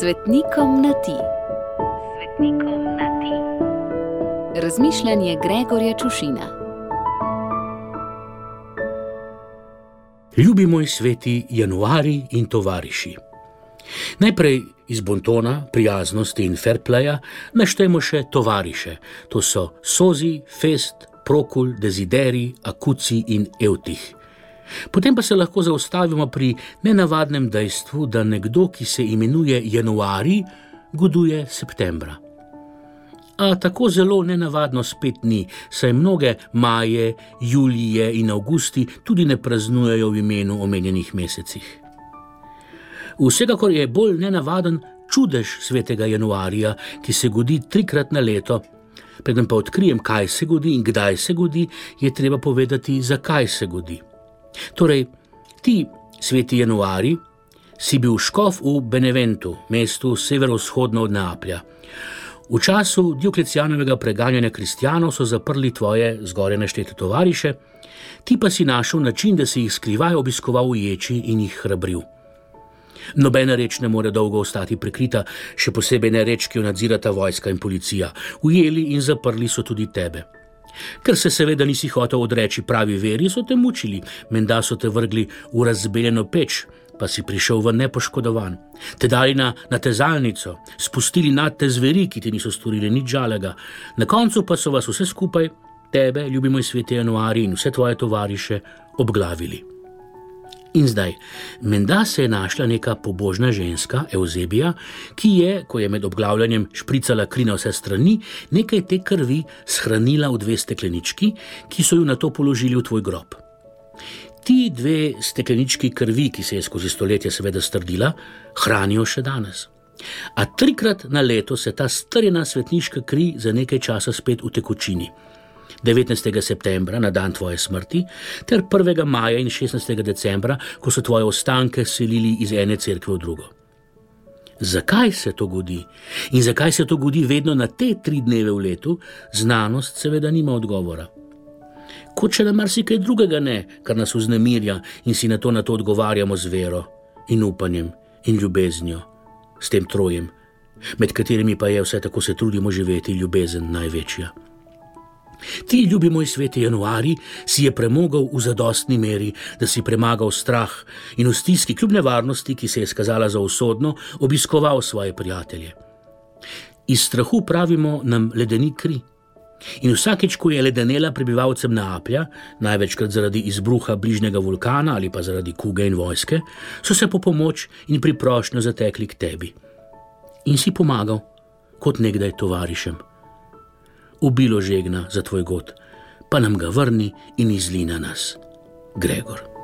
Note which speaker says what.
Speaker 1: Svetnikom na ti. Svetnikom na ti. Razmišljanje Gregorja Čušina.
Speaker 2: Ljubi moj sveti januari in tovariši. Najprej iz bontona, prijaznosti in fairplaya naštejmo še tovariše. To so Sozi, Fest, Prokul, Desideri, Akuci in Evtih. Potem pa se lahko zaustavimo pri nenavadnem dejstvu, da nekdo, ki se imenuje Januari, goduje septembra. A tako zelo nenavadno spet ni, saj mnoge maje, julije in avgusti tudi ne praznujejo v imenu omenjenih mesecih. Vsekakor je bolj nenavaden čudež svetega januarja, ki se godi trikrat na leto. Preden pa odkrijem, kaj se godi in kdaj se godi, je treba povedati, zakaj se godi. Torej, ti, sveti januari, si bil škof v Beneventu, mestu severovzhodno od Neaplja. V času Dioklecijanovega preganjanja kristijanov so zaprli tvoje zgore naštete tovariše, ti pa si našel način, da si jih skrivaj obiskoval v ječi in jih hrabril. Nobena reč ne more dolgo ostati prikrita, še posebej ne reč, ki jo nadzirata vojska in policija. Ujeli in zaprli so tudi tebe. Ker se seveda nisi hotel odreči pravi veri, so te mučili, menda so te vrgli v razbeljeno peč, pa si prišel v nepoškodovan. Te dali na, na tezalnico, spustili nad te zveri, ki ti niso storili nič žalega, na koncu pa so vas vse skupaj, tebe, ljubi moj sveti januari in vse tvoje tovariše, obglavili. In zdaj, menda se je našla neka pobožna ženska, Eusebija, ki je, ko je med obglavljanjem špricala kri na vse strani, nekaj te krvi shranila v dve steklenički, ki so jo na to položili v tvoj grob. Ti dve steklenički krvi, ki se je skozi stoletja seveda strdila, hranijo še danes. A trikrat na leto se ta strjena svetniška kri za nekaj časa spet utekočini. 19. septembra, na dan tvoje smrti, ter 1. maja in 16. decembra, ko so tvoje ostanke selili iz ene cerkve v drugo. Zakaj se to godi in zakaj se to godi vedno na te tri dneve v letu, znanost seveda nima odgovora. Kot če na marsikaj drugega ne, kar nas vznemirja in si na to, na to odgovarjamo z vero in upanjem in ljubeznijo, s tem trojem, med katerimi pa je vse tako se trudimo živeti ljubezen največja. Ti, ljubi moj sveti januari, si je premogel v zadostni meri, da si premagal strah in v stiski, kljub nevarnosti, ki se je skazala za usodno, obiskoval svoje prijatelje. Iz strahu pravimo nam ledeni kri. In vsakeč, ko je ledenela prebivalcem Neaplja, največkrat zaradi izbruha bližnjega vulkana ali pa zaradi kuge in vojske, so se po pomoč in priprošnjo zatekli k tebi. In si pomagal, kot nekdaj tovarišem ubilo žegna za tvoj god, pa nam ga vrni in izli na nas, Gregor.